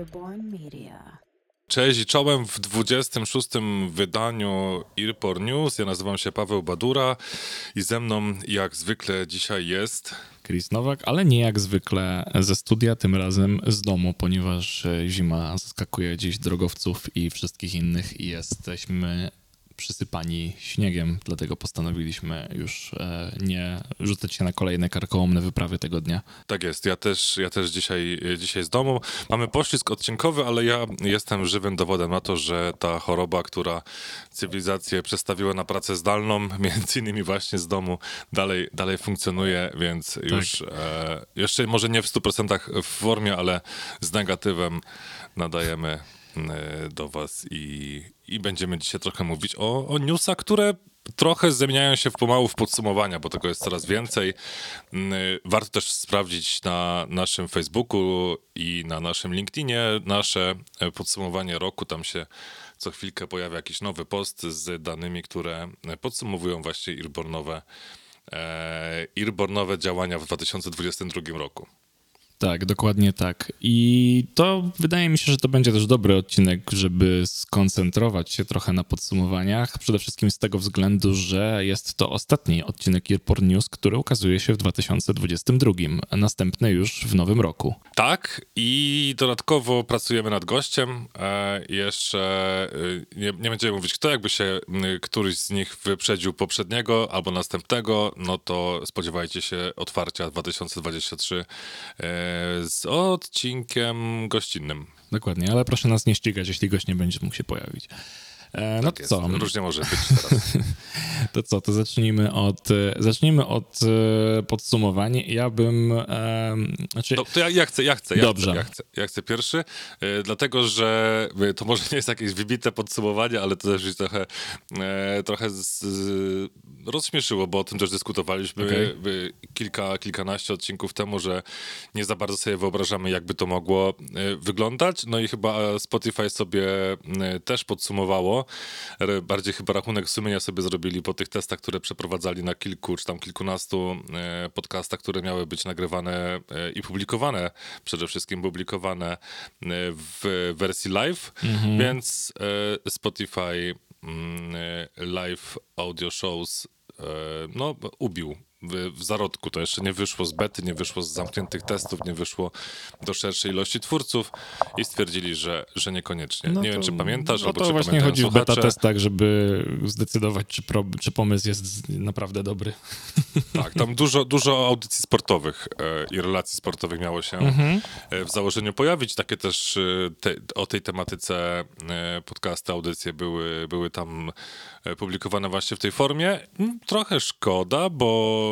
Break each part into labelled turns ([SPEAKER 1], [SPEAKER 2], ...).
[SPEAKER 1] Earborn Media.
[SPEAKER 2] Cześć i czołem w 26. wydaniu Earport News. Ja nazywam się Paweł Badura i ze mną jak zwykle dzisiaj jest...
[SPEAKER 3] Chris Nowak, ale nie jak zwykle ze studia, tym razem z domu, ponieważ zima zaskakuje dziś drogowców i wszystkich innych i jesteśmy przysypani śniegiem, dlatego postanowiliśmy już e, nie rzucać się na kolejne karkołomne wyprawy tego dnia.
[SPEAKER 2] Tak jest, ja też, ja też dzisiaj, dzisiaj z domu. Mamy poślizg odcinkowy, ale ja jestem żywym dowodem na to, że ta choroba, która cywilizację przestawiła na pracę zdalną, między innymi właśnie z domu, dalej, dalej funkcjonuje, więc tak. już e, jeszcze może nie w 100% w formie, ale z negatywem nadajemy E, do Was i, i będziemy dzisiaj trochę mówić o, o newsach, które trochę zamieniają się w pomału w podsumowania, bo tego jest coraz więcej. Mm, e, warto też sprawdzić na naszym Facebooku i na naszym LinkedInie nasze e, podsumowanie roku. Tam się co chwilkę pojawia jakiś nowy post z danymi, które podsumowują właśnie Irbornowe, Irbornowe działania w 2022 roku.
[SPEAKER 3] Tak, dokładnie tak. I to wydaje mi się, że to będzie też dobry odcinek, żeby skoncentrować się trochę na podsumowaniach. Przede wszystkim z tego względu, że jest to ostatni odcinek Earport News, który ukazuje się w 2022, a następny już w nowym roku.
[SPEAKER 2] Tak, i dodatkowo pracujemy nad gościem. E, jeszcze e, nie, nie, będziemy mówić kto, jakby się któryś z nich wyprzedził poprzedniego albo następnego, no to spodziewajcie się otwarcia 2023 e, z odcinkiem gościnnym.
[SPEAKER 3] Dokładnie, ale proszę nas nie ścigać, jeśli gość nie będzie mógł się pojawić.
[SPEAKER 2] E, no tak to co? Różnie może być teraz.
[SPEAKER 3] to co, to zacznijmy od, zacznijmy od e, podsumowania. Ja bym... E,
[SPEAKER 2] znaczy... No, to ja, ja, chcę, ja chcę, ja Dobrze. Chcę, ja, chcę, ja chcę pierwszy, e, dlatego, że e, to może nie jest jakieś wybite podsumowanie, ale to też trochę, e, trochę z, z, rozśmieszyło, bo o tym też dyskutowaliśmy okay. kilka, kilkanaście odcinków temu, że nie za bardzo sobie wyobrażamy, jakby to mogło wyglądać. No i chyba Spotify sobie też podsumowało, Bardziej chyba rachunek sumienia sobie zrobili po tych testach, które przeprowadzali na kilku czy tam kilkunastu e, podcastach, które miały być nagrywane e, i publikowane, przede wszystkim publikowane e, w wersji live, mhm. więc Spotify mm, live audio shows no, ubił w, w zarodku. To jeszcze nie wyszło z bety, nie wyszło z zamkniętych testów, nie wyszło do szerszej ilości twórców i stwierdzili, że, że niekoniecznie. No nie to, wiem, czy pamiętasz,
[SPEAKER 3] no
[SPEAKER 2] albo
[SPEAKER 3] to
[SPEAKER 2] czy
[SPEAKER 3] właśnie chodzi w beta testach, żeby zdecydować, czy, pro, czy pomysł jest naprawdę dobry.
[SPEAKER 2] Tak, tam dużo, dużo audycji sportowych e, i relacji sportowych miało się mhm. e, w założeniu pojawić. Takie też e, te, o tej tematyce e, podcasty, audycje były, były tam e, publikowane właśnie w tej formie. Mm, trochę szkoda, bo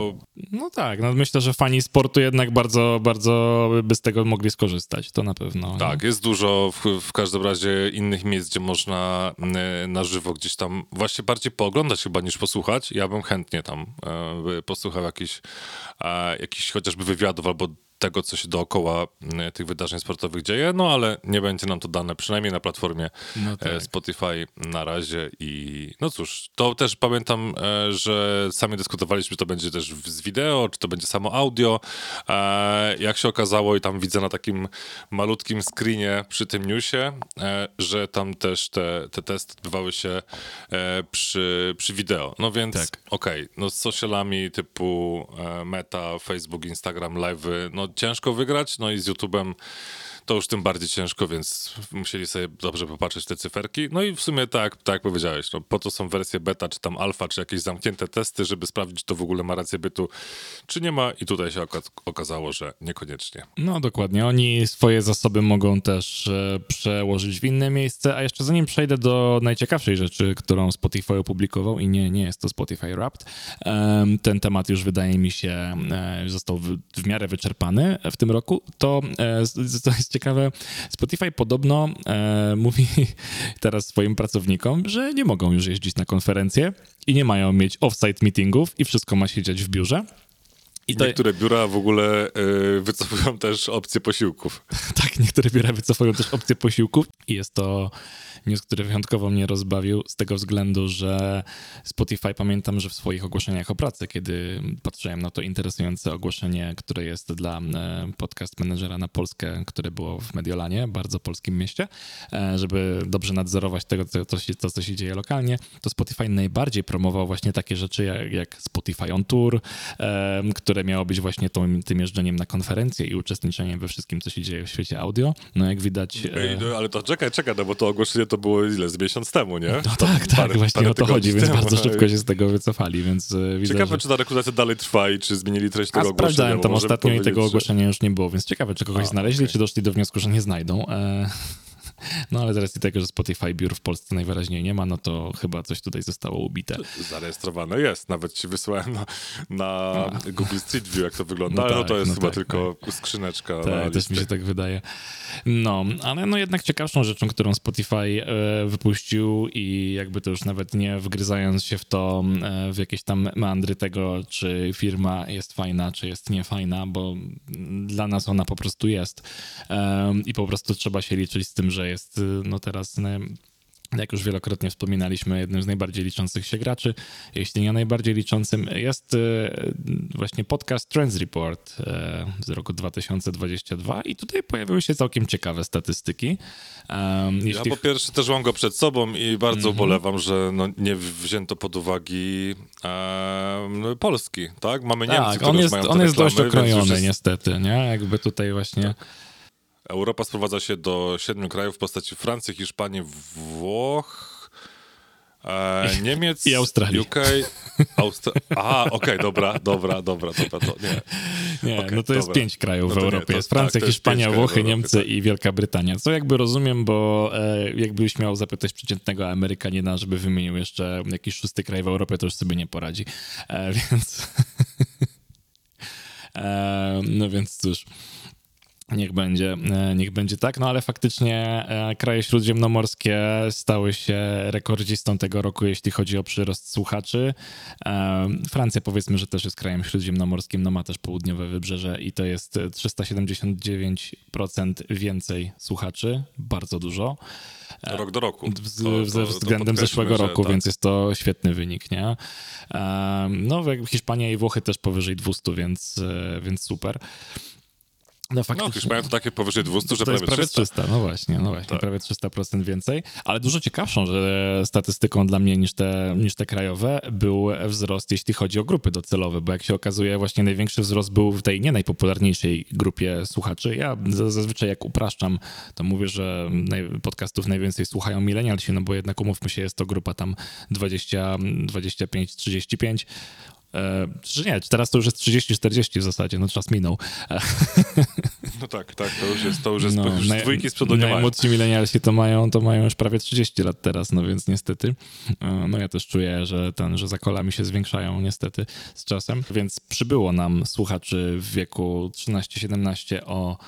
[SPEAKER 3] no tak, no myślę, że fani sportu jednak bardzo, bardzo by z tego mogli skorzystać, to na pewno.
[SPEAKER 2] Tak, jest dużo w, w każdym razie innych miejsc, gdzie można e, na żywo gdzieś tam właśnie bardziej pooglądać chyba niż posłuchać. Ja bym chętnie tam e, posłuchał jakichś, e, jakichś chociażby wywiadów albo tego, co się dookoła e, tych wydarzeń sportowych dzieje, no ale nie będzie nam to dane, przynajmniej na platformie no e, tak. Spotify na razie i no cóż, to też pamiętam, e, że sami dyskutowaliśmy, czy to będzie też z wideo, czy to będzie samo audio. Jak się okazało i tam widzę na takim malutkim screenie przy tym newsie, że tam też te, te testy odbywały się przy, przy wideo. No więc tak. okej, okay, no z socialami typu Meta, Facebook, Instagram, live, no ciężko wygrać, no i z YouTube'em to już tym bardziej ciężko, więc musieli sobie dobrze popatrzeć te cyferki. No i w sumie tak, tak powiedziałeś, no, po to są wersje beta, czy tam alfa, czy jakieś zamknięte testy, żeby sprawdzić, czy to w ogóle ma rację bytu, czy nie ma i tutaj się okazało, że niekoniecznie.
[SPEAKER 3] No dokładnie, oni swoje zasoby mogą też e, przełożyć w inne miejsce, a jeszcze zanim przejdę do najciekawszej rzeczy, którą Spotify opublikował i nie, nie jest to Spotify Wrapped, ten temat już wydaje mi się e, został w, miarę wyczerpany w tym roku, to, e, to jest ciekawe, Spotify podobno e, mówi teraz swoim pracownikom, że nie mogą już jeździć na konferencje i nie mają mieć off-site meetingów i wszystko ma się dziać w biurze. I to,
[SPEAKER 2] Niektóre biura w ogóle y, wycofują też opcję posiłków.
[SPEAKER 3] tak, niektóre biura wycofują też opcję posiłków i jest to news, który wyjątkowo mnie rozbawił z tego względu, że Spotify pamiętam, że w swoich ogłoszeniach o pracy, kiedy patrzyłem na to interesujące ogłoszenie, które jest dla e, podcast menedżera na Polskę, które było w Mediolanie, bardzo polskim mieście, e, żeby dobrze nadzorować tego, co, się, to, co się dzieje lokalnie, to Spotify najbardziej promował właśnie takie rzeczy jak, jak Spotify on Tour, e, które miało być właśnie tą, tym jeżdżeniem na konferencje i uczestniczeniem we wszystkim, co się dzieje w świecie audio. No jak widać...
[SPEAKER 2] Ej, no, ale to czekaj, czekaj, no bo to ogłoszenie to było ile, z miesiąc temu, nie?
[SPEAKER 3] No tak, tak,
[SPEAKER 2] parę-
[SPEAKER 3] właśnie
[SPEAKER 2] parę
[SPEAKER 3] o to chodzi,
[SPEAKER 2] tygodni
[SPEAKER 3] więc
[SPEAKER 2] temu.
[SPEAKER 3] bardzo szybko się z tego wycofali, więc e, widzę,
[SPEAKER 2] Ciekawe,
[SPEAKER 3] że...
[SPEAKER 2] czy ta rekrutacja dalej trwa i czy zmienili treść
[SPEAKER 3] A
[SPEAKER 2] tego ogłoszenia.
[SPEAKER 3] sprawdzałem tam ostatnio i tego ogłoszenia już nie było, więc ciekawe, czy kogoś
[SPEAKER 2] A,
[SPEAKER 3] znaleźli,
[SPEAKER 2] okej.
[SPEAKER 3] czy doszli do wniosku, że nie znajdą. E, No ale z racji tego, że Spotify biur w Polsce najwyraźniej nie ma, no to chyba coś tutaj zostało ubite.
[SPEAKER 2] Zarejestrowane jest, nawet ci wysłałem na, na Google Street View, jak to wygląda,
[SPEAKER 3] No
[SPEAKER 2] ale no
[SPEAKER 3] tak,
[SPEAKER 2] to jest
[SPEAKER 3] no
[SPEAKER 2] chyba
[SPEAKER 3] tak,
[SPEAKER 2] tylko skrzyneczka na
[SPEAKER 3] Tak, też mi się tak wydaje. No, ale no jednak ciekawszą rzeczą, którą Spotify e, wypuścił i jakby to już nawet nie wgryzając się w to, e, w jakieś tam meandry tego, czy firma jest fajna, czy jest niefajna, bo dla nas ona po prostu jest. E, I po prostu trzeba się liczyć z tym, że jest e, no teraz... e, jak już wielokrotnie wspominaliśmy, jednym z najbardziej liczących się graczy, jeśli nie najbardziej liczącym, jest e, właśnie podcast Trends Report e, z roku 2022 i tutaj pojawiły się całkiem ciekawe statystyki. Um,
[SPEAKER 2] Ja
[SPEAKER 3] jeśli...
[SPEAKER 2] po pierwsze też mam go przed sobą i bardzo
[SPEAKER 3] Mhm.
[SPEAKER 2] ubolewam, że no, nie wzięto pod uwagi em, Polski, tak? Mamy Niemcy,
[SPEAKER 3] tak, on jest,
[SPEAKER 2] mają
[SPEAKER 3] on jest dość
[SPEAKER 2] reklamy, więc już
[SPEAKER 3] okrojony
[SPEAKER 2] jest-
[SPEAKER 3] niestety, nie? Jakby tutaj właśnie...
[SPEAKER 2] Europa sprowadza się do siedmiu krajów w postaci Francji, Hiszpanii, Włoch, e, Niemiec,
[SPEAKER 3] I Australii.
[SPEAKER 2] UK, Austra... Aha, okej, dobra, dobra, dobra, dobra, to nie.
[SPEAKER 3] Nie,
[SPEAKER 2] Okej,
[SPEAKER 3] no to jest
[SPEAKER 2] dobra.
[SPEAKER 3] pięć krajów
[SPEAKER 2] No
[SPEAKER 3] w
[SPEAKER 2] to nie,
[SPEAKER 3] Europie.
[SPEAKER 2] to-
[SPEAKER 3] jest Francja,
[SPEAKER 2] tak, jest
[SPEAKER 3] Hiszpania, Włochy,
[SPEAKER 2] Europie,
[SPEAKER 3] Niemcy
[SPEAKER 2] tak.
[SPEAKER 3] i Wielka Brytania. Co jakby rozumiem, bo e, jakbyś miał zapytać przeciętnego Amerykanina, żeby wymienił jeszcze jakiś szósty kraj w Europie, to już sobie nie poradzi. E, więc... e, no więc cóż... Niech będzie, e, niech będzie tak, no ale faktycznie e, kraje śródziemnomorskie stały się rekordzistą tego roku, jeśli chodzi o przyrost słuchaczy. E, Francja powiedzmy, że też jest krajem śródziemnomorskim, no ma też południowe wybrzeże i to jest 379% więcej słuchaczy, bardzo dużo.
[SPEAKER 2] Rok do roku. To-
[SPEAKER 3] ze względem zeszłego roku,
[SPEAKER 2] tak.
[SPEAKER 3] więc jest to świetny wynik, nie? No, Hiszpania i Włochy też powyżej 200, więc, więc super. No,
[SPEAKER 2] No,
[SPEAKER 3] faktycznie.
[SPEAKER 2] Hiszpania to takie powyżej 200, że
[SPEAKER 3] To jest
[SPEAKER 2] prawie
[SPEAKER 3] prawie
[SPEAKER 2] 300.
[SPEAKER 3] 300, no właśnie, no właśnie,
[SPEAKER 2] Tak.
[SPEAKER 3] prawie 300% więcej, ale dużo ciekawszą że statystyką dla mnie niż te, niż te krajowe był wzrost, jeśli chodzi o grupy docelowe, bo jak się okazuje, właśnie największy wzrost był w tej nie najpopularniejszej grupie słuchaczy. Ja zazwyczaj jak upraszczam, to mówię, że podcastów najwięcej słuchają milenialsi, no bo jednak umówmy się, jest to grupa tam 20, 25, 35, E, czy nie, teraz to już jest 30-40 w zasadzie, no czas minął.
[SPEAKER 2] No tak, tak, to już jest, to już jest,
[SPEAKER 3] No,
[SPEAKER 2] już
[SPEAKER 3] naj-
[SPEAKER 2] dwójki z przodu nie.
[SPEAKER 3] Najmłodsi milenialsi to mają, to mają już prawie 30 lat teraz, no więc niestety. e, No ja też czuję, że ten, że zakola mi się zwiększają niestety z czasem, więc przybyło nam słuchaczy w wieku 13-17 o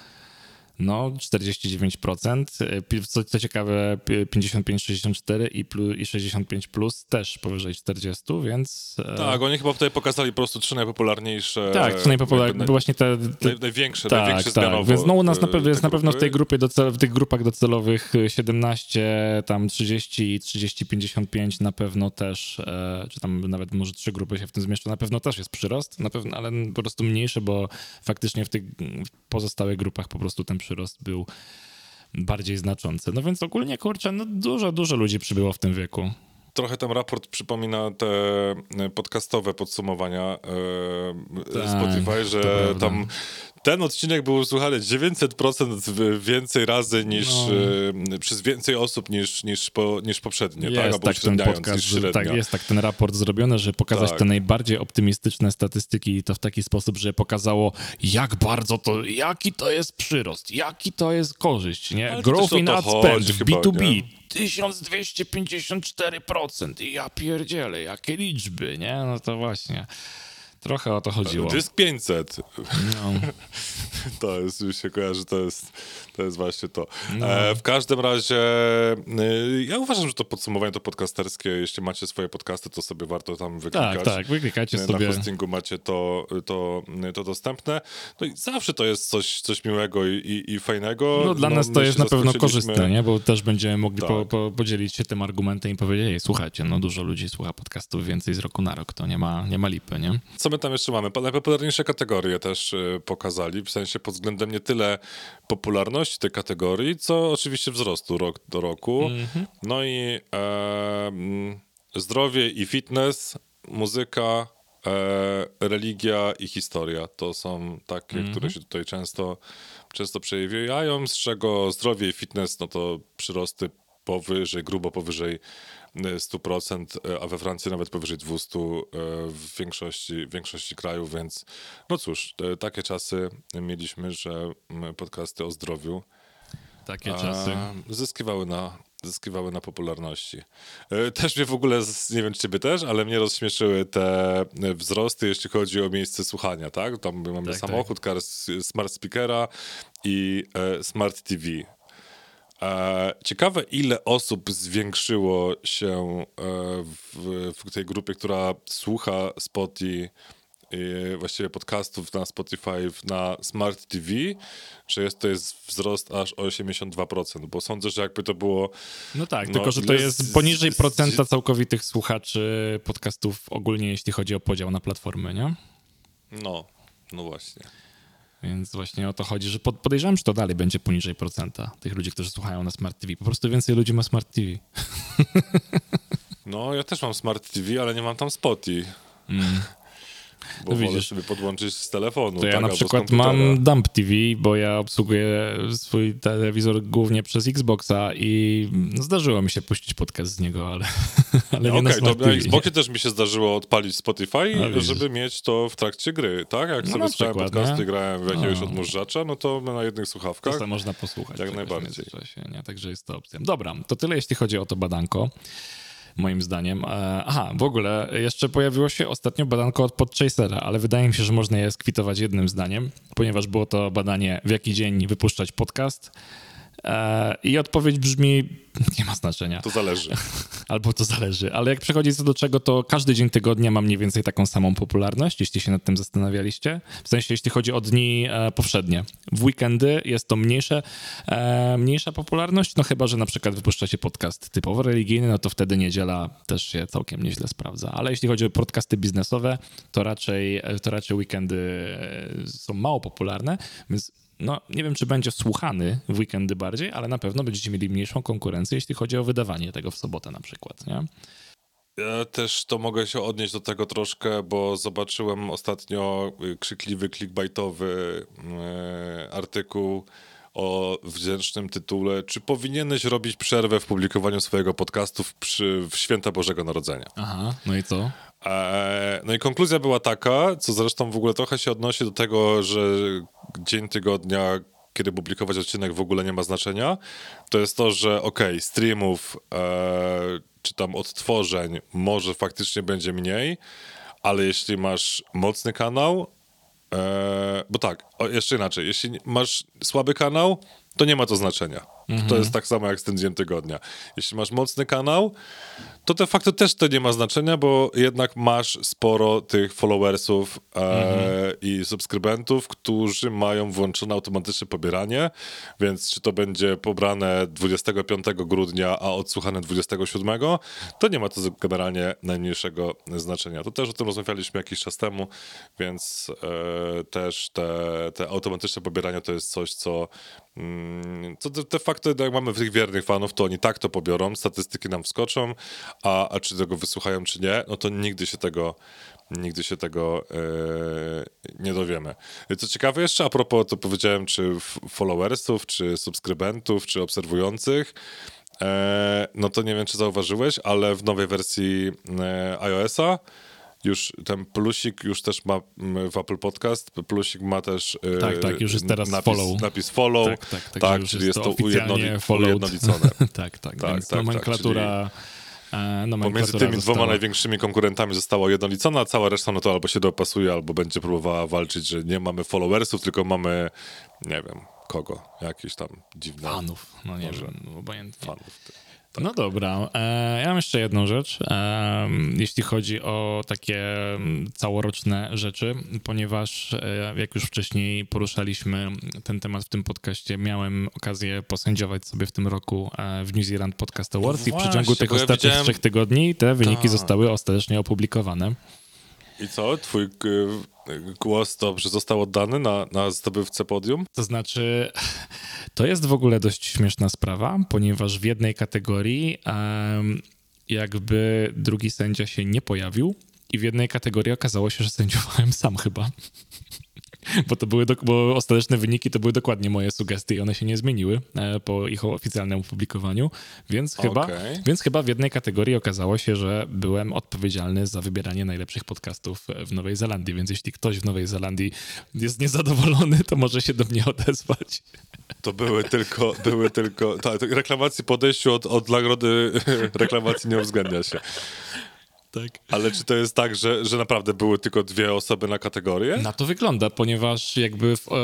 [SPEAKER 3] no, 49%. e, pi- Co, co ciekawe, pi- 55-64 i, plu- i 65 plus też powyżej 40, więc. e,
[SPEAKER 2] Tak, oni chyba tutaj pokazali po prostu trzy najpopularniejsze.
[SPEAKER 3] tak, co najpopularniejsze, właśnie te, te,
[SPEAKER 2] Naj, największe,
[SPEAKER 3] tak,
[SPEAKER 2] największe
[SPEAKER 3] tak. Więc no u nas na pewno jest na pewno w tej grupie docel, w tych grupach docelowych y, 17, tam 30 i 30, 55 na pewno też, e, czy tam nawet może trzy grupy się w tym zmieszczą, na pewno też jest przyrost, na pewno, ale po prostu mniejszy, bo faktycznie w tych pozostałych grupach po prostu ten przyrost był bardziej znaczący. No więc ogólnie, kurczę, no dużo, dużo ludzi przybyło w tym wieku.
[SPEAKER 2] Trochę ten raport przypomina te e, podcastowe podsumowania e,
[SPEAKER 3] Tak,
[SPEAKER 2] Spotify, że tam ten odcinek był słuchany 900% w- więcej razy niż
[SPEAKER 3] No.
[SPEAKER 2] e, przez więcej osób niż, niż, po, niż poprzednie, tak?
[SPEAKER 3] Jest
[SPEAKER 2] Albo
[SPEAKER 3] tak ten podcast, tak, jest tak ten raport zrobiony, że pokazać
[SPEAKER 2] Tak.
[SPEAKER 3] te najbardziej optymistyczne statystyki i to w taki sposób, że pokakało jak bardzo to, jaki to jest przyrost, jaki to jest korzyść, nie? Growth in ad spend w
[SPEAKER 2] chyba,
[SPEAKER 3] B2B.
[SPEAKER 2] nie?
[SPEAKER 3] 1254%. I ja pierdzielę, jakie liczby, nie? No to właśnie. Trochę o to chodziło.
[SPEAKER 2] Dysk 500.
[SPEAKER 3] No.
[SPEAKER 2] To jest, mi się kojarzy, to jest, to jest właśnie to.
[SPEAKER 3] No.
[SPEAKER 2] E, w każdym razie, y, ja uważam, że to podsumowanie to podcasterskie, jeśli macie swoje podcasty, to sobie warto tam wyklikać.
[SPEAKER 3] Tak, tak, wyklikajcie
[SPEAKER 2] Na
[SPEAKER 3] sobie.
[SPEAKER 2] hostingu macie to, to, to dostępne. No i zawsze to jest coś, coś miłego i, i, i fajnego.
[SPEAKER 3] No, dla nas to jest na pewno korzystne, nie? bo też będziemy mogli
[SPEAKER 2] Tak.
[SPEAKER 3] po, po, podzielić się tym argumentem i powiedzieć, Ej, słuchajcie, no dużo ludzi słucha podcastów więcej z roku na rok, to nie ma, nie ma lipy, nie?
[SPEAKER 2] Co my tam jeszcze mamy? Najpopularniejsze kategorie też y, pokazali, w sensie pod względem nie tyle popularności tej kategorii, co oczywiście wzrostu rok do roku. No i e, mm, zdrowie i fitness, muzyka, e, religia i historia. To są takie, które się tutaj często, często przejawiają, z czego zdrowie i fitness, no to przyrosty powyżej, grubo powyżej 100%, e, a we Francji nawet powyżej 200% e, w większości, w większości krajów, więc no cóż, e, takie czasy mieliśmy, że podcasty o zdrowiu
[SPEAKER 3] Takie czasy.
[SPEAKER 2] zyskiwały na, zyskiwały na popularności. Też mnie w ogóle, nie wiem czy ciebie też, ale mnie rozśmieszyły te wzrosty, jeśli chodzi o miejsce słuchania, tak? Tam mamy
[SPEAKER 3] Tak,
[SPEAKER 2] samochód, kar, smart speakera i smart TV. Ciekawe, ile osób zwiększyło się e, w, w tej grupie, która słucha Spotify, e, właściwie podcastów na Spotify na Smart TV, że jest to jest wzrost aż o 82%, bo sądzę, że jakby to było
[SPEAKER 3] No tak,
[SPEAKER 2] no,
[SPEAKER 3] tylko że to jest
[SPEAKER 2] z-
[SPEAKER 3] poniżej
[SPEAKER 2] z-
[SPEAKER 3] procenta całkowitych słuchaczy podcastów ogólnie, jeśli chodzi o podział na platformy, nie?
[SPEAKER 2] no, no właśnie.
[SPEAKER 3] Więc właśnie o to chodzi, że pod, podejrzewam, że to dalej będzie poniżej procenta tych ludzi, którzy słuchają na Smart TV. Po prostu więcej ludzi ma Smart TV.
[SPEAKER 2] No, ja też mam Smart TV, ale nie mam tam Spotify. Bo
[SPEAKER 3] No widzisz.
[SPEAKER 2] sobie podłączyć z telefonu.
[SPEAKER 3] To ja
[SPEAKER 2] tak,
[SPEAKER 3] na przykład mam Dump TV, bo ja obsługuję swój telewizor głównie przez Xboxa i no, zdarzyło mi się puścić podcast z niego, ale, ale nie
[SPEAKER 2] Okej,
[SPEAKER 3] na
[SPEAKER 2] to
[SPEAKER 3] Smart
[SPEAKER 2] na
[SPEAKER 3] TV.
[SPEAKER 2] Xboxie też mi się zdarzyło odpalić Spotify,
[SPEAKER 3] widzisz.
[SPEAKER 2] żeby mieć to w trakcie gry, tak? Jak
[SPEAKER 3] No
[SPEAKER 2] sobie
[SPEAKER 3] na
[SPEAKER 2] słuchałem podcasty,
[SPEAKER 3] nie?
[SPEAKER 2] grałem w jakiegoś
[SPEAKER 3] A.
[SPEAKER 2] odmurzacza, no to na jednych
[SPEAKER 3] To
[SPEAKER 2] słuchawkach.
[SPEAKER 3] sobie można posłuchać.
[SPEAKER 2] Jak najbardziej.
[SPEAKER 3] Nie? Także jest to opcja. Dobra, to tyle jeśli chodzi o to badanko. Moim zdaniem. E, Aha, w ogóle jeszcze pojawiło się ostatnio badanko od Podchasera, ale wydaje mi się, że można je skwitować jednym zdaniem, ponieważ było to badanie, w jaki dzień wypuszczać podcast. E, I odpowiedź brzmi: nie ma znaczenia.
[SPEAKER 2] To zależy.
[SPEAKER 3] Albo to zależy. Ale jak przychodzi co do czego, to każdy dzień tygodnia ma mniej więcej taką samą popularność, jeśli się nad tym zastanawialiście. W sensie, jeśli chodzi o dni e, powszednie. W weekendy jest to mniejsze, e, mniejsza popularność, no chyba, że na przykład wypuszczacie podcast typowo religijny, no to wtedy niedziela też się całkiem nieźle sprawdza. Ale jeśli chodzi o podcasty biznesowe, to raczej, to raczej weekendy są mało popularne, więc no, nie wiem, czy będzie słuchany w weekendy bardziej, ale na pewno będziecie mieli mniejszą konkurencję, jeśli chodzi o wydawanie tego w sobotę na przykład, nie?
[SPEAKER 2] Ja też to mogę się odnieść do tego troszkę, bo zobaczyłem ostatnio krzykliwy, clickbaitowy y, artykuł o wdzięcznym tytule Czy powinieneś robić przerwę w publikowaniu swojego podcastu w, przy, w święta Bożego Narodzenia?
[SPEAKER 3] Aha, no i co?
[SPEAKER 2] Eee, No i konkluzja była taka, co zresztą w ogóle trochę się odnosi do tego, że dzień tygodnia, kiedy publikować odcinek w ogóle nie ma znaczenia, to jest to, że okej, streamów eee, czy tam odtworzeń może faktycznie będzie mniej, ale jeśli masz mocny kanał, eee, bo tak, o, jeszcze inaczej, jeśli masz słaby kanał, to nie ma to znaczenia. To jest tak samo jak z tym dniem tygodnia. Jeśli masz mocny kanał, to de facto też to nie ma znaczenia, bo jednak masz sporo tych followersów e, i subskrybentów, którzy mają włączone automatyczne pobieranie, więc czy to będzie pobrane 25 grudnia, a odsłuchane 27, to nie ma to generalnie najmniejszego znaczenia. To też o tym rozmawialiśmy jakiś czas temu, więc e, też te, te automatyczne pobierania to jest coś, co Mm, Co de, de facto, jak mamy tych wiernych fanów, to oni tak to pobiorą, statystyki nam wskoczą, a, a czy tego wysłuchają, czy nie, no to nigdy się tego, nigdy się tego e, nie dowiemy. Co ciekawe jeszcze, a propos, to powiedziałem, czy followersów, czy subskrybentów, czy obserwujących, e, no to nie wiem, czy zauważyłeś, ale w nowej wersji e, iOS-a już ten plusik już też ma mm, w Apple Podcast, plusik ma też e,
[SPEAKER 3] Tak, tak, już jest teraz
[SPEAKER 2] napis,
[SPEAKER 3] follow.
[SPEAKER 2] napis follow,
[SPEAKER 3] Tak, tak, tak,
[SPEAKER 2] tak, czyli
[SPEAKER 3] jest to
[SPEAKER 2] ujednoli- ujednolicone.
[SPEAKER 3] tak, tak,
[SPEAKER 2] Tak, tak, tak,
[SPEAKER 3] nomenklatura E,
[SPEAKER 2] Pomiędzy tymi dwoma
[SPEAKER 3] została-
[SPEAKER 2] największymi konkurentami została ujednolicona, a cała reszta no to albo się dopasuje, albo będzie próbowała walczyć, że nie mamy followersów, tylko mamy, nie wiem, kogo, jakieś tam dziwne
[SPEAKER 3] Fanów, no nie wiem, obojętnie.
[SPEAKER 2] fanów.
[SPEAKER 3] No dobra, e, ja mam jeszcze jedną rzecz, e, jeśli chodzi o takie mm, całoroczne rzeczy, ponieważ e, jak już wcześniej poruszaliśmy ten temat w tym podcaście, miałem okazję posędziować sobie w tym roku w New Zealand Podcast Awards i w
[SPEAKER 2] No
[SPEAKER 3] przeciągu tych
[SPEAKER 2] ja
[SPEAKER 3] ostatnich
[SPEAKER 2] widziałem-
[SPEAKER 3] trzech tygodni te wyniki
[SPEAKER 2] Tak.
[SPEAKER 3] zostały ostatecznie opublikowane.
[SPEAKER 2] I co? Twój y, głos dobrze został oddany na, na zdobywcę podium?
[SPEAKER 3] To znaczy, to jest w ogóle dość śmieszna sprawa, ponieważ w jednej kategorii em, jakby drugi sędzia się nie pojawił i w jednej kategorii okazało się, że sędziowałem sam chyba. Bo to były, dok- bo ostateczne wyniki to były dokładnie moje sugestie i one się nie zmieniły e, po ich oficjalnym opublikowaniu, więc chyba,
[SPEAKER 2] Okej.
[SPEAKER 3] więc chyba w jednej kategorii okazało się, że byłem odpowiedzialny za wybieranie najlepszych podcastów w Nowej Zelandii, więc jeśli ktoś w Nowej Zelandii jest niezadowolony, to może się do mnie odezwać.
[SPEAKER 2] To były tylko, były tylko, tak, reklamacji po odejściu od, od nagrody reklamacji nie uwzględnia się.
[SPEAKER 3] Tak.
[SPEAKER 2] Ale czy to jest tak, że, że naprawdę były tylko dwie osoby na kategorię?
[SPEAKER 3] Na to wygląda, ponieważ jakby, w, e,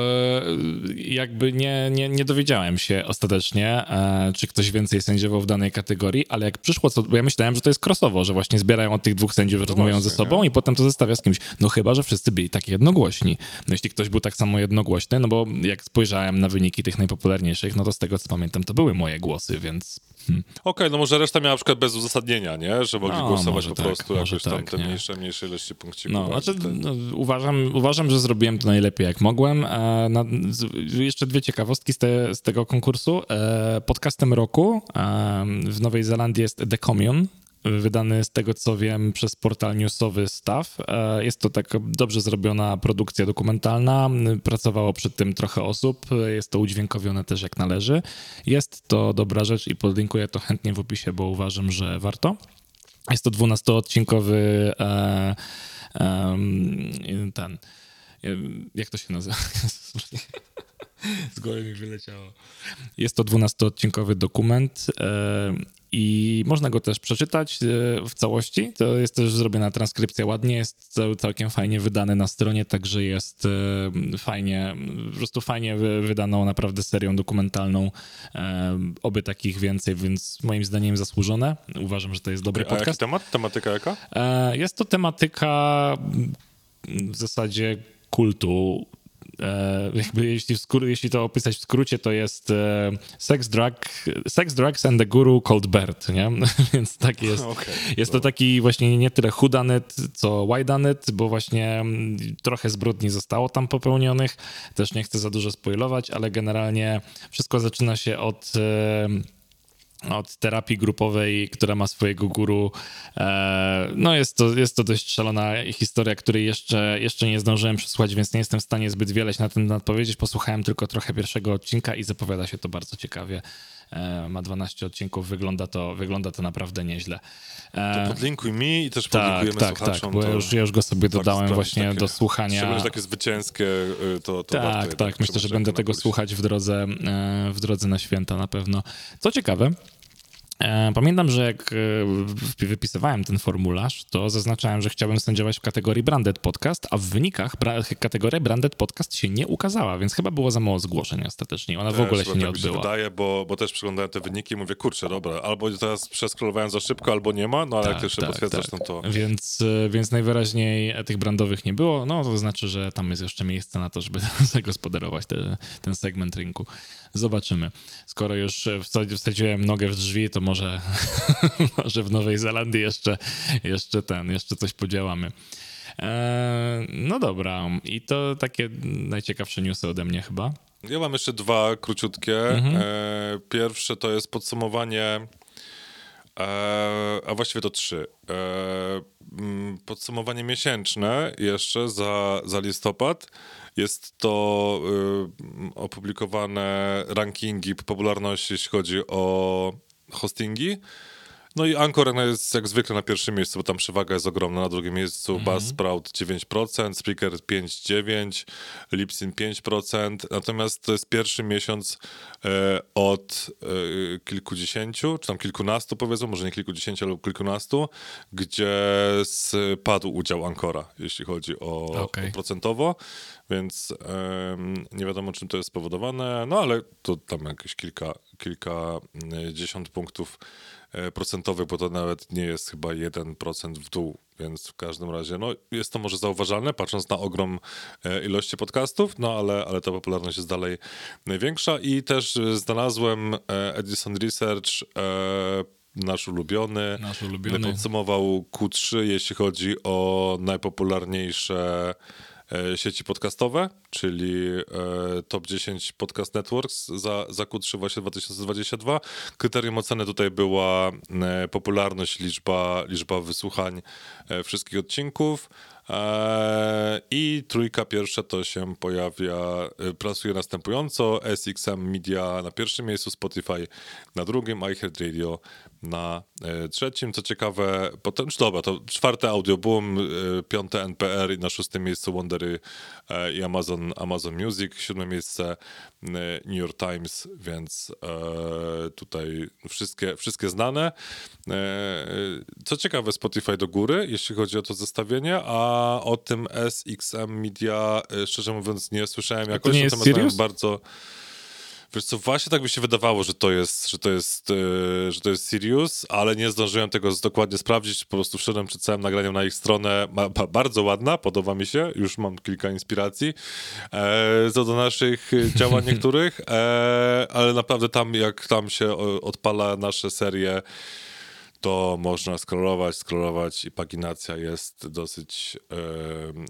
[SPEAKER 3] jakby nie, nie, nie dowiedziałem się ostatecznie, e, czy ktoś więcej sędziował w danej kategorii, ale jak przyszło, to, bo ja myślałem, że to jest crossowo, że właśnie zbierają od tych dwóch sędziów, rozmawiają
[SPEAKER 2] właśnie,
[SPEAKER 3] ze sobą i potem to zestawia z kimś. No chyba, że wszyscy byli tak jednogłośni. No jeśli ktoś był tak samo jednogłośny, no bo jak spojrzałem na wyniki tych najpopularniejszych, no to z tego co pamiętam, to były moje głosy, więc... Hmm.
[SPEAKER 2] Okej, no może reszta miała na przykład bez uzasadnienia, nie? Że mogli
[SPEAKER 3] No,
[SPEAKER 2] głosować po
[SPEAKER 3] tak,
[SPEAKER 2] prostu jakoś tam
[SPEAKER 3] tak,
[SPEAKER 2] te
[SPEAKER 3] nie?
[SPEAKER 2] mniejsze, mniejsze ilości punkcików.
[SPEAKER 3] No, znaczy, no, uważam, uważam, że zrobiłem to najlepiej jak mogłem. E, na, z, jeszcze dwie ciekawostki z, te, z tego konkursu. E, podcastem roku e, w Nowej Zelandii jest The Commune. Wydany z tego co wiem przez portal newsowy Staff. E, Jest to taka dobrze zrobiona produkcja dokumentalna. Pracowało przy tym trochę osób. Jest to udźwiękowione też jak należy. Jest to dobra rzecz i podlinkuję to chętnie w opisie, bo uważam, że warto. Jest to 12-odcinkowy e, em, ten. e, Jak to się nazywa? Z głowy mi wyleciało. Jest to 12-odcinkowy dokument e, i można go też przeczytać e, w całości. To jest też zrobiona transkrypcja ładnie, jest cał- całkiem fajnie wydany na stronie, także jest e, fajnie, po prostu fajnie wy- wydaną naprawdę serią dokumentalną. E, Oby takich więcej, więc moim zdaniem zasłużone. Uważam, że to jest dobry
[SPEAKER 2] A jaki
[SPEAKER 3] podcast.
[SPEAKER 2] temat? Tematyka jaka?
[SPEAKER 3] Jest to tematyka w zasadzie kultu. E, jakby jeśli, jeśli to opisać w skrócie, to jest e, sex, drug, sex, drugs and the guru called Bert, nie? Więc tak jest.
[SPEAKER 2] Okej,
[SPEAKER 3] jest to taki właśnie nie tyle whodunit, co whydanet, bo właśnie mm, trochę zbrodni zostało tam popełnionych. Też nie chcę za dużo spoilować, ale generalnie wszystko zaczyna się od... Od terapii grupowej, która ma swojego guru. E, No jest to, jest to dość szalona historia, której jeszcze, jeszcze nie zdążyłem przesłuchać, więc nie jestem w stanie zbyt wiele na ten temat powiedzieć. Posłuchałem tylko trochę pierwszego odcinka i zapowiada się to bardzo ciekawie. E, Ma 12 odcinków, wygląda to, wygląda to naprawdę nieźle. E,
[SPEAKER 2] Podlinkuj mi i też
[SPEAKER 3] tak,
[SPEAKER 2] podlinkujemy
[SPEAKER 3] tak, tak,
[SPEAKER 2] słuchaczom.
[SPEAKER 3] bo ja
[SPEAKER 2] to
[SPEAKER 3] już, ja już go sobie dodałem
[SPEAKER 2] sprawdzić
[SPEAKER 3] właśnie
[SPEAKER 2] takie-
[SPEAKER 3] do słuchania.
[SPEAKER 2] Szczególnie, takie zwycięskie, y, to, to
[SPEAKER 3] Tak, tak. Myślę, że będę tego słuchać w drodze, e, w drodze na święta na pewno. Co ciekawe, pamiętam, że jak e, wypisywałem ten formularz, to zaznaczałem, że chciałbym sędziować w kategorii Branded Podcast, a w wynikach bra- kategoria Branded Podcast się nie ukazała, więc chyba było za mało zgłoszeń ostatecznie. Ona w ogóle
[SPEAKER 2] Też,
[SPEAKER 3] się nie
[SPEAKER 2] tak mi
[SPEAKER 3] odbyła.
[SPEAKER 2] wydaje, bo, bo też przeglądałem te wyniki i mówię, kurczę, dobra, albo teraz przeskrolowałem za szybko, albo nie ma, no ale jak jeszcze potwierdzasz, no to...
[SPEAKER 3] Więc, e, więc najwyraźniej tych brandowych nie było. No to znaczy, że tam jest jeszcze miejsce na to, żeby zagospodarować te, ten segment rynku. Zobaczymy. Skoro już e, wsadzi- wsadziłem nogę w drzwi, to może, może w Nowej Zelandii jeszcze, jeszcze ten, jeszcze coś podziałamy. E, no dobra, i to takie najciekawsze newsy ode mnie chyba.
[SPEAKER 2] Ja mam jeszcze dwa króciutkie.
[SPEAKER 3] Mhm.
[SPEAKER 2] E, pierwsze to jest podsumowanie, e, a właściwie to trzy. Mm, podsumowanie miesięczne jeszcze za, za listopad. Jest to y, opublikowane rankingi popularności, jeśli chodzi o hostingi. No i Anchor jest jak zwykle na pierwszym miejscu, bo tam przewaga jest ogromna. Na drugim miejscu
[SPEAKER 3] Mhm.
[SPEAKER 2] Buzzsprout 9%, Spreaker 5,9%, Lipsyn 5%. Natomiast to jest pierwszy miesiąc e, od e, kilkudziesięciu, czy tam kilkunastu powiedzmy, może nie kilkudziesięciu, ale kilkunastu, gdzie spadł udział Ancora, jeśli chodzi o,
[SPEAKER 3] Okej.
[SPEAKER 2] o procentowo, więc em, nie wiadomo czym to jest spowodowane, no ale to tam jakieś kilka, kilkadziesiąt punktów e, procentowych, bo to nawet nie jest chyba 1% w dół, więc w każdym razie no, jest to może zauważalne, patrząc na ogrom e, ilości podcastów, no ale, ale ta popularność jest dalej największa. I też e, znalazłem e, Edison Research e, nasz ulubiony,
[SPEAKER 3] Nasz ulubiony.
[SPEAKER 2] podsumował Q3, jeśli chodzi o najpopularniejsze e, sieci podcastowe, czyli e, top 10 podcast networks za, za Q3 właśnie 2022. Kryterium oceny tutaj była e, popularność, liczba, liczba wysłuchań e, wszystkich odcinków. E, I trójka pierwsza to się pojawia, e, pracuje następująco. SXM Media na pierwszym miejscu, Spotify na drugim, iHeartRadio na e, trzecim. Co ciekawe, potem, czy dobra, to czwarte Audioboom, e, piąte NPR i na szóstym miejscu Wondery i Amazon, Amazon Music, siódme miejsce New York Times, więc tutaj wszystkie, wszystkie znane. Co ciekawe, Spotify do góry, jeśli chodzi o to zestawienie, a o tym SXM Media, e, szczerze mówiąc, nie słyszałem jakoś,
[SPEAKER 3] nie jest
[SPEAKER 2] natomiast mają
[SPEAKER 3] Sirius?
[SPEAKER 2] bardzo... Wiesz co, właśnie tak by się wydawało, że to jest, że to jest, e, że to jest Sirius, ale nie zdążyłem tego dokładnie sprawdzić. Po prostu wszedłem przed całym nagraniem na ich stronę. Ma, ba, bardzo ładna, podoba mi się. Już mam kilka inspiracji e, co do naszych e, działań niektórych, e, ale naprawdę tam, jak tam się odpala nasze serie, to można scrollować, scrollować i paginacja jest dosyć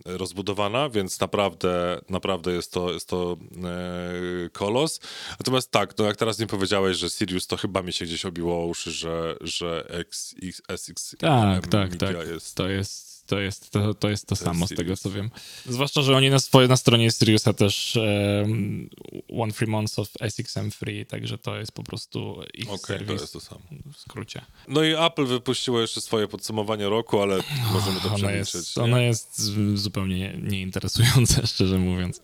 [SPEAKER 2] e, rozbudowana, więc naprawdę, naprawdę jest to, jest to e, kolos. Natomiast tak, no jak teraz mi powiedziałeś, że Sirius, to chyba mi się gdzieś obiło uszy, że, że XX, SX
[SPEAKER 3] Tak, tak, tak.
[SPEAKER 2] jest
[SPEAKER 3] To jest to, jest, to, to, jest to samo z tego, co wiem. Zwłaszcza, że oni na, swoje, na stronie Siriusa też um, One Free Months of SXM Free, także to jest po prostu ich
[SPEAKER 2] to
[SPEAKER 3] serwis
[SPEAKER 2] jest to samo.
[SPEAKER 3] w skrócie.
[SPEAKER 2] No i Apple wypuściło jeszcze swoje podsumowanie roku, ale możemy to przemilczeć.
[SPEAKER 3] jest, ono jest zupełnie nie- nieinteresujące, szczerze mówiąc.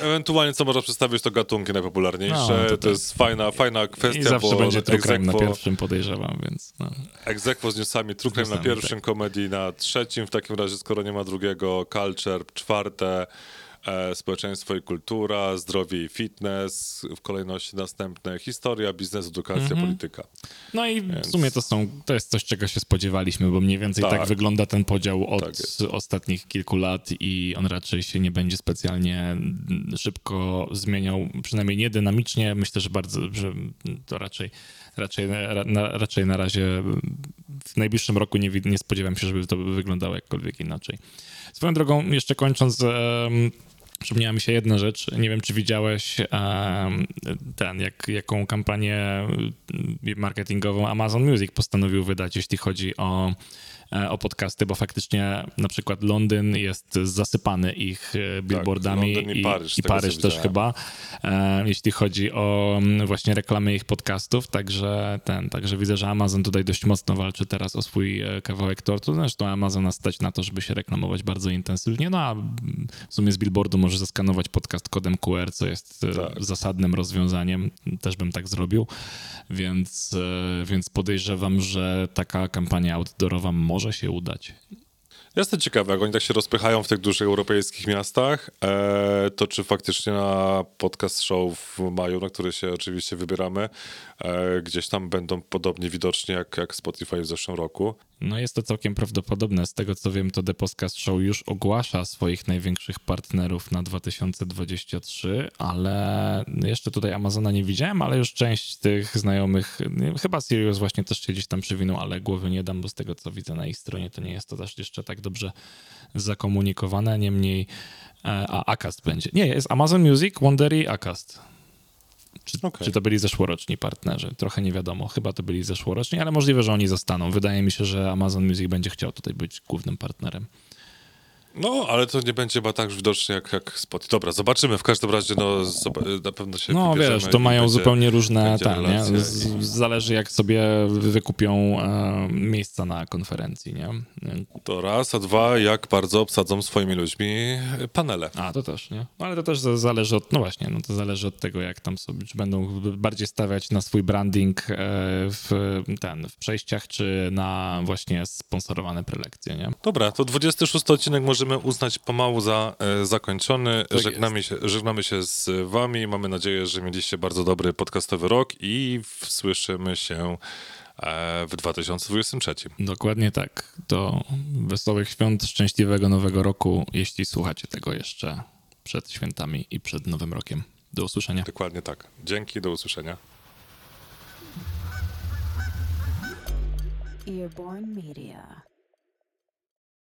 [SPEAKER 2] Ewentualnie co można przedstawić, to gatunki najpopularniejsze.
[SPEAKER 3] No, to
[SPEAKER 2] to,
[SPEAKER 3] tak.
[SPEAKER 2] jest fajna, fajna kwestia,
[SPEAKER 3] I zawsze
[SPEAKER 2] bo
[SPEAKER 3] będzie True Crime na pierwszym, podejrzewam, więc no.
[SPEAKER 2] Egzekwo z newsami, True Crime na pierwszym,
[SPEAKER 3] tak.
[SPEAKER 2] komedii na trzecim, w takim razie, skoro nie ma drugiego, Culture czwarte, e, społeczeństwo i kultura, zdrowie i fitness, w kolejności następne historia, biznes, edukacja,
[SPEAKER 3] Mhm.
[SPEAKER 2] polityka.
[SPEAKER 3] No i w sumie to są, to jest coś, czego się spodziewaliśmy, bo mniej więcej tak,
[SPEAKER 2] Tak.
[SPEAKER 3] wygląda ten podział od
[SPEAKER 2] Tak
[SPEAKER 3] ostatnich kilku lat i on raczej się nie będzie specjalnie mm, szybko zmieniał, przynajmniej nie dynamicznie. Myślę, że bardzo, że to raczej, raczej, na, raczej na razie w najbliższym roku nie, nie spodziewam się, żeby to wyglądało jakkolwiek inaczej. Swoją drogą, jeszcze kończąc, Przypomniała mi się jedna rzecz. Nie wiem, czy widziałeś ten, jak, jaką kampanię em, marketingową Amazon Music postanowił wydać, jeśli chodzi o, e, o podcasty, bo faktycznie na przykład Londyn jest zasypany ich e, billboardami
[SPEAKER 2] Londyn i Paryż,
[SPEAKER 3] i
[SPEAKER 2] tego, co
[SPEAKER 3] Paryż też
[SPEAKER 2] widziałem.
[SPEAKER 3] chyba, e, jeśli chodzi o właśnie reklamy ich podcastów, także ten, także widzę, że Amazon tutaj dość mocno walczy teraz o swój kawałek tortu, zresztą Amazona stać na to, żeby się reklamować bardzo intensywnie, no a w sumie z billboardu możesz zaskanować podcast kodem QR, co jest e,
[SPEAKER 2] Tak.
[SPEAKER 3] zasadnym rozwiązaniem, też bym tak zrobił, więc, e, więc podejrzewam, że taka kampania outdoorowa może się udać.
[SPEAKER 2] Jestem ciekawy, jak oni tak się rozpychają w tych dużych europejskich miastach, e, to czy faktycznie na podcast show w maju, na który się oczywiście wybieramy, gdzieś tam będą podobnie widoczni jak, jak Spotify w zeszłym roku.
[SPEAKER 3] No jest to całkiem prawdopodobne. Z tego co wiem, to The Podcast Show już ogłasza swoich największych partnerów na 2023, ale jeszcze tutaj Amazona nie widziałem, ale już część tych znajomych, chyba Sirius właśnie też się gdzieś tam przywinął, ale głowy nie dam, bo z tego co widzę na ich stronie, to nie jest to też jeszcze tak dobrze zakomunikowane. Niemniej, e, a Acast będzie. Nie, jest Amazon Music, Wondery, Acast. Czy,
[SPEAKER 2] Okej.
[SPEAKER 3] czy to byli zeszłoroczni partnerzy? Trochę nie wiadomo. Chyba to byli zeszłoroczni, ale możliwe, że oni zostaną. Wydaje mi się, że Amazon Music będzie chciał tutaj być głównym partnerem.
[SPEAKER 2] No, ale to nie będzie chyba tak widoczne jak, jak Spotify. Dobra, zobaczymy. W każdym razie no, na pewno się
[SPEAKER 3] No wiesz, to mają
[SPEAKER 2] będzie-
[SPEAKER 3] zupełnie różne, ten, nie? Z,
[SPEAKER 2] i-
[SPEAKER 3] zależy jak sobie wykupią e, miejsca na konferencji, nie?
[SPEAKER 2] To raz, a dwa, jak bardzo obsadzą swoimi ludźmi panele.
[SPEAKER 3] A, to też, nie? No, ale to też za- zależy od, no właśnie, no to zależy od tego, jak tam sobie, czy będą bardziej stawiać na swój branding e, w ten, w przejściach, czy na właśnie sponsorowane prelekcje, nie?
[SPEAKER 2] Dobra, to 26 odcinek możemy uznać pomału za e, zakończony.
[SPEAKER 3] Tak
[SPEAKER 2] żegnamy, się, żegnamy się z wami. Mamy nadzieję, że mieliście bardzo dobry podcastowy rok i słyszymy się e, w 2023.
[SPEAKER 3] Dokładnie tak. To wesołych świąt, szczęśliwego nowego roku, jeśli słuchacie tego jeszcze przed świętami i przed nowym rokiem. Do usłyszenia.
[SPEAKER 2] Dokładnie tak. Dzięki, do usłyszenia.
[SPEAKER 1] Earborn Media.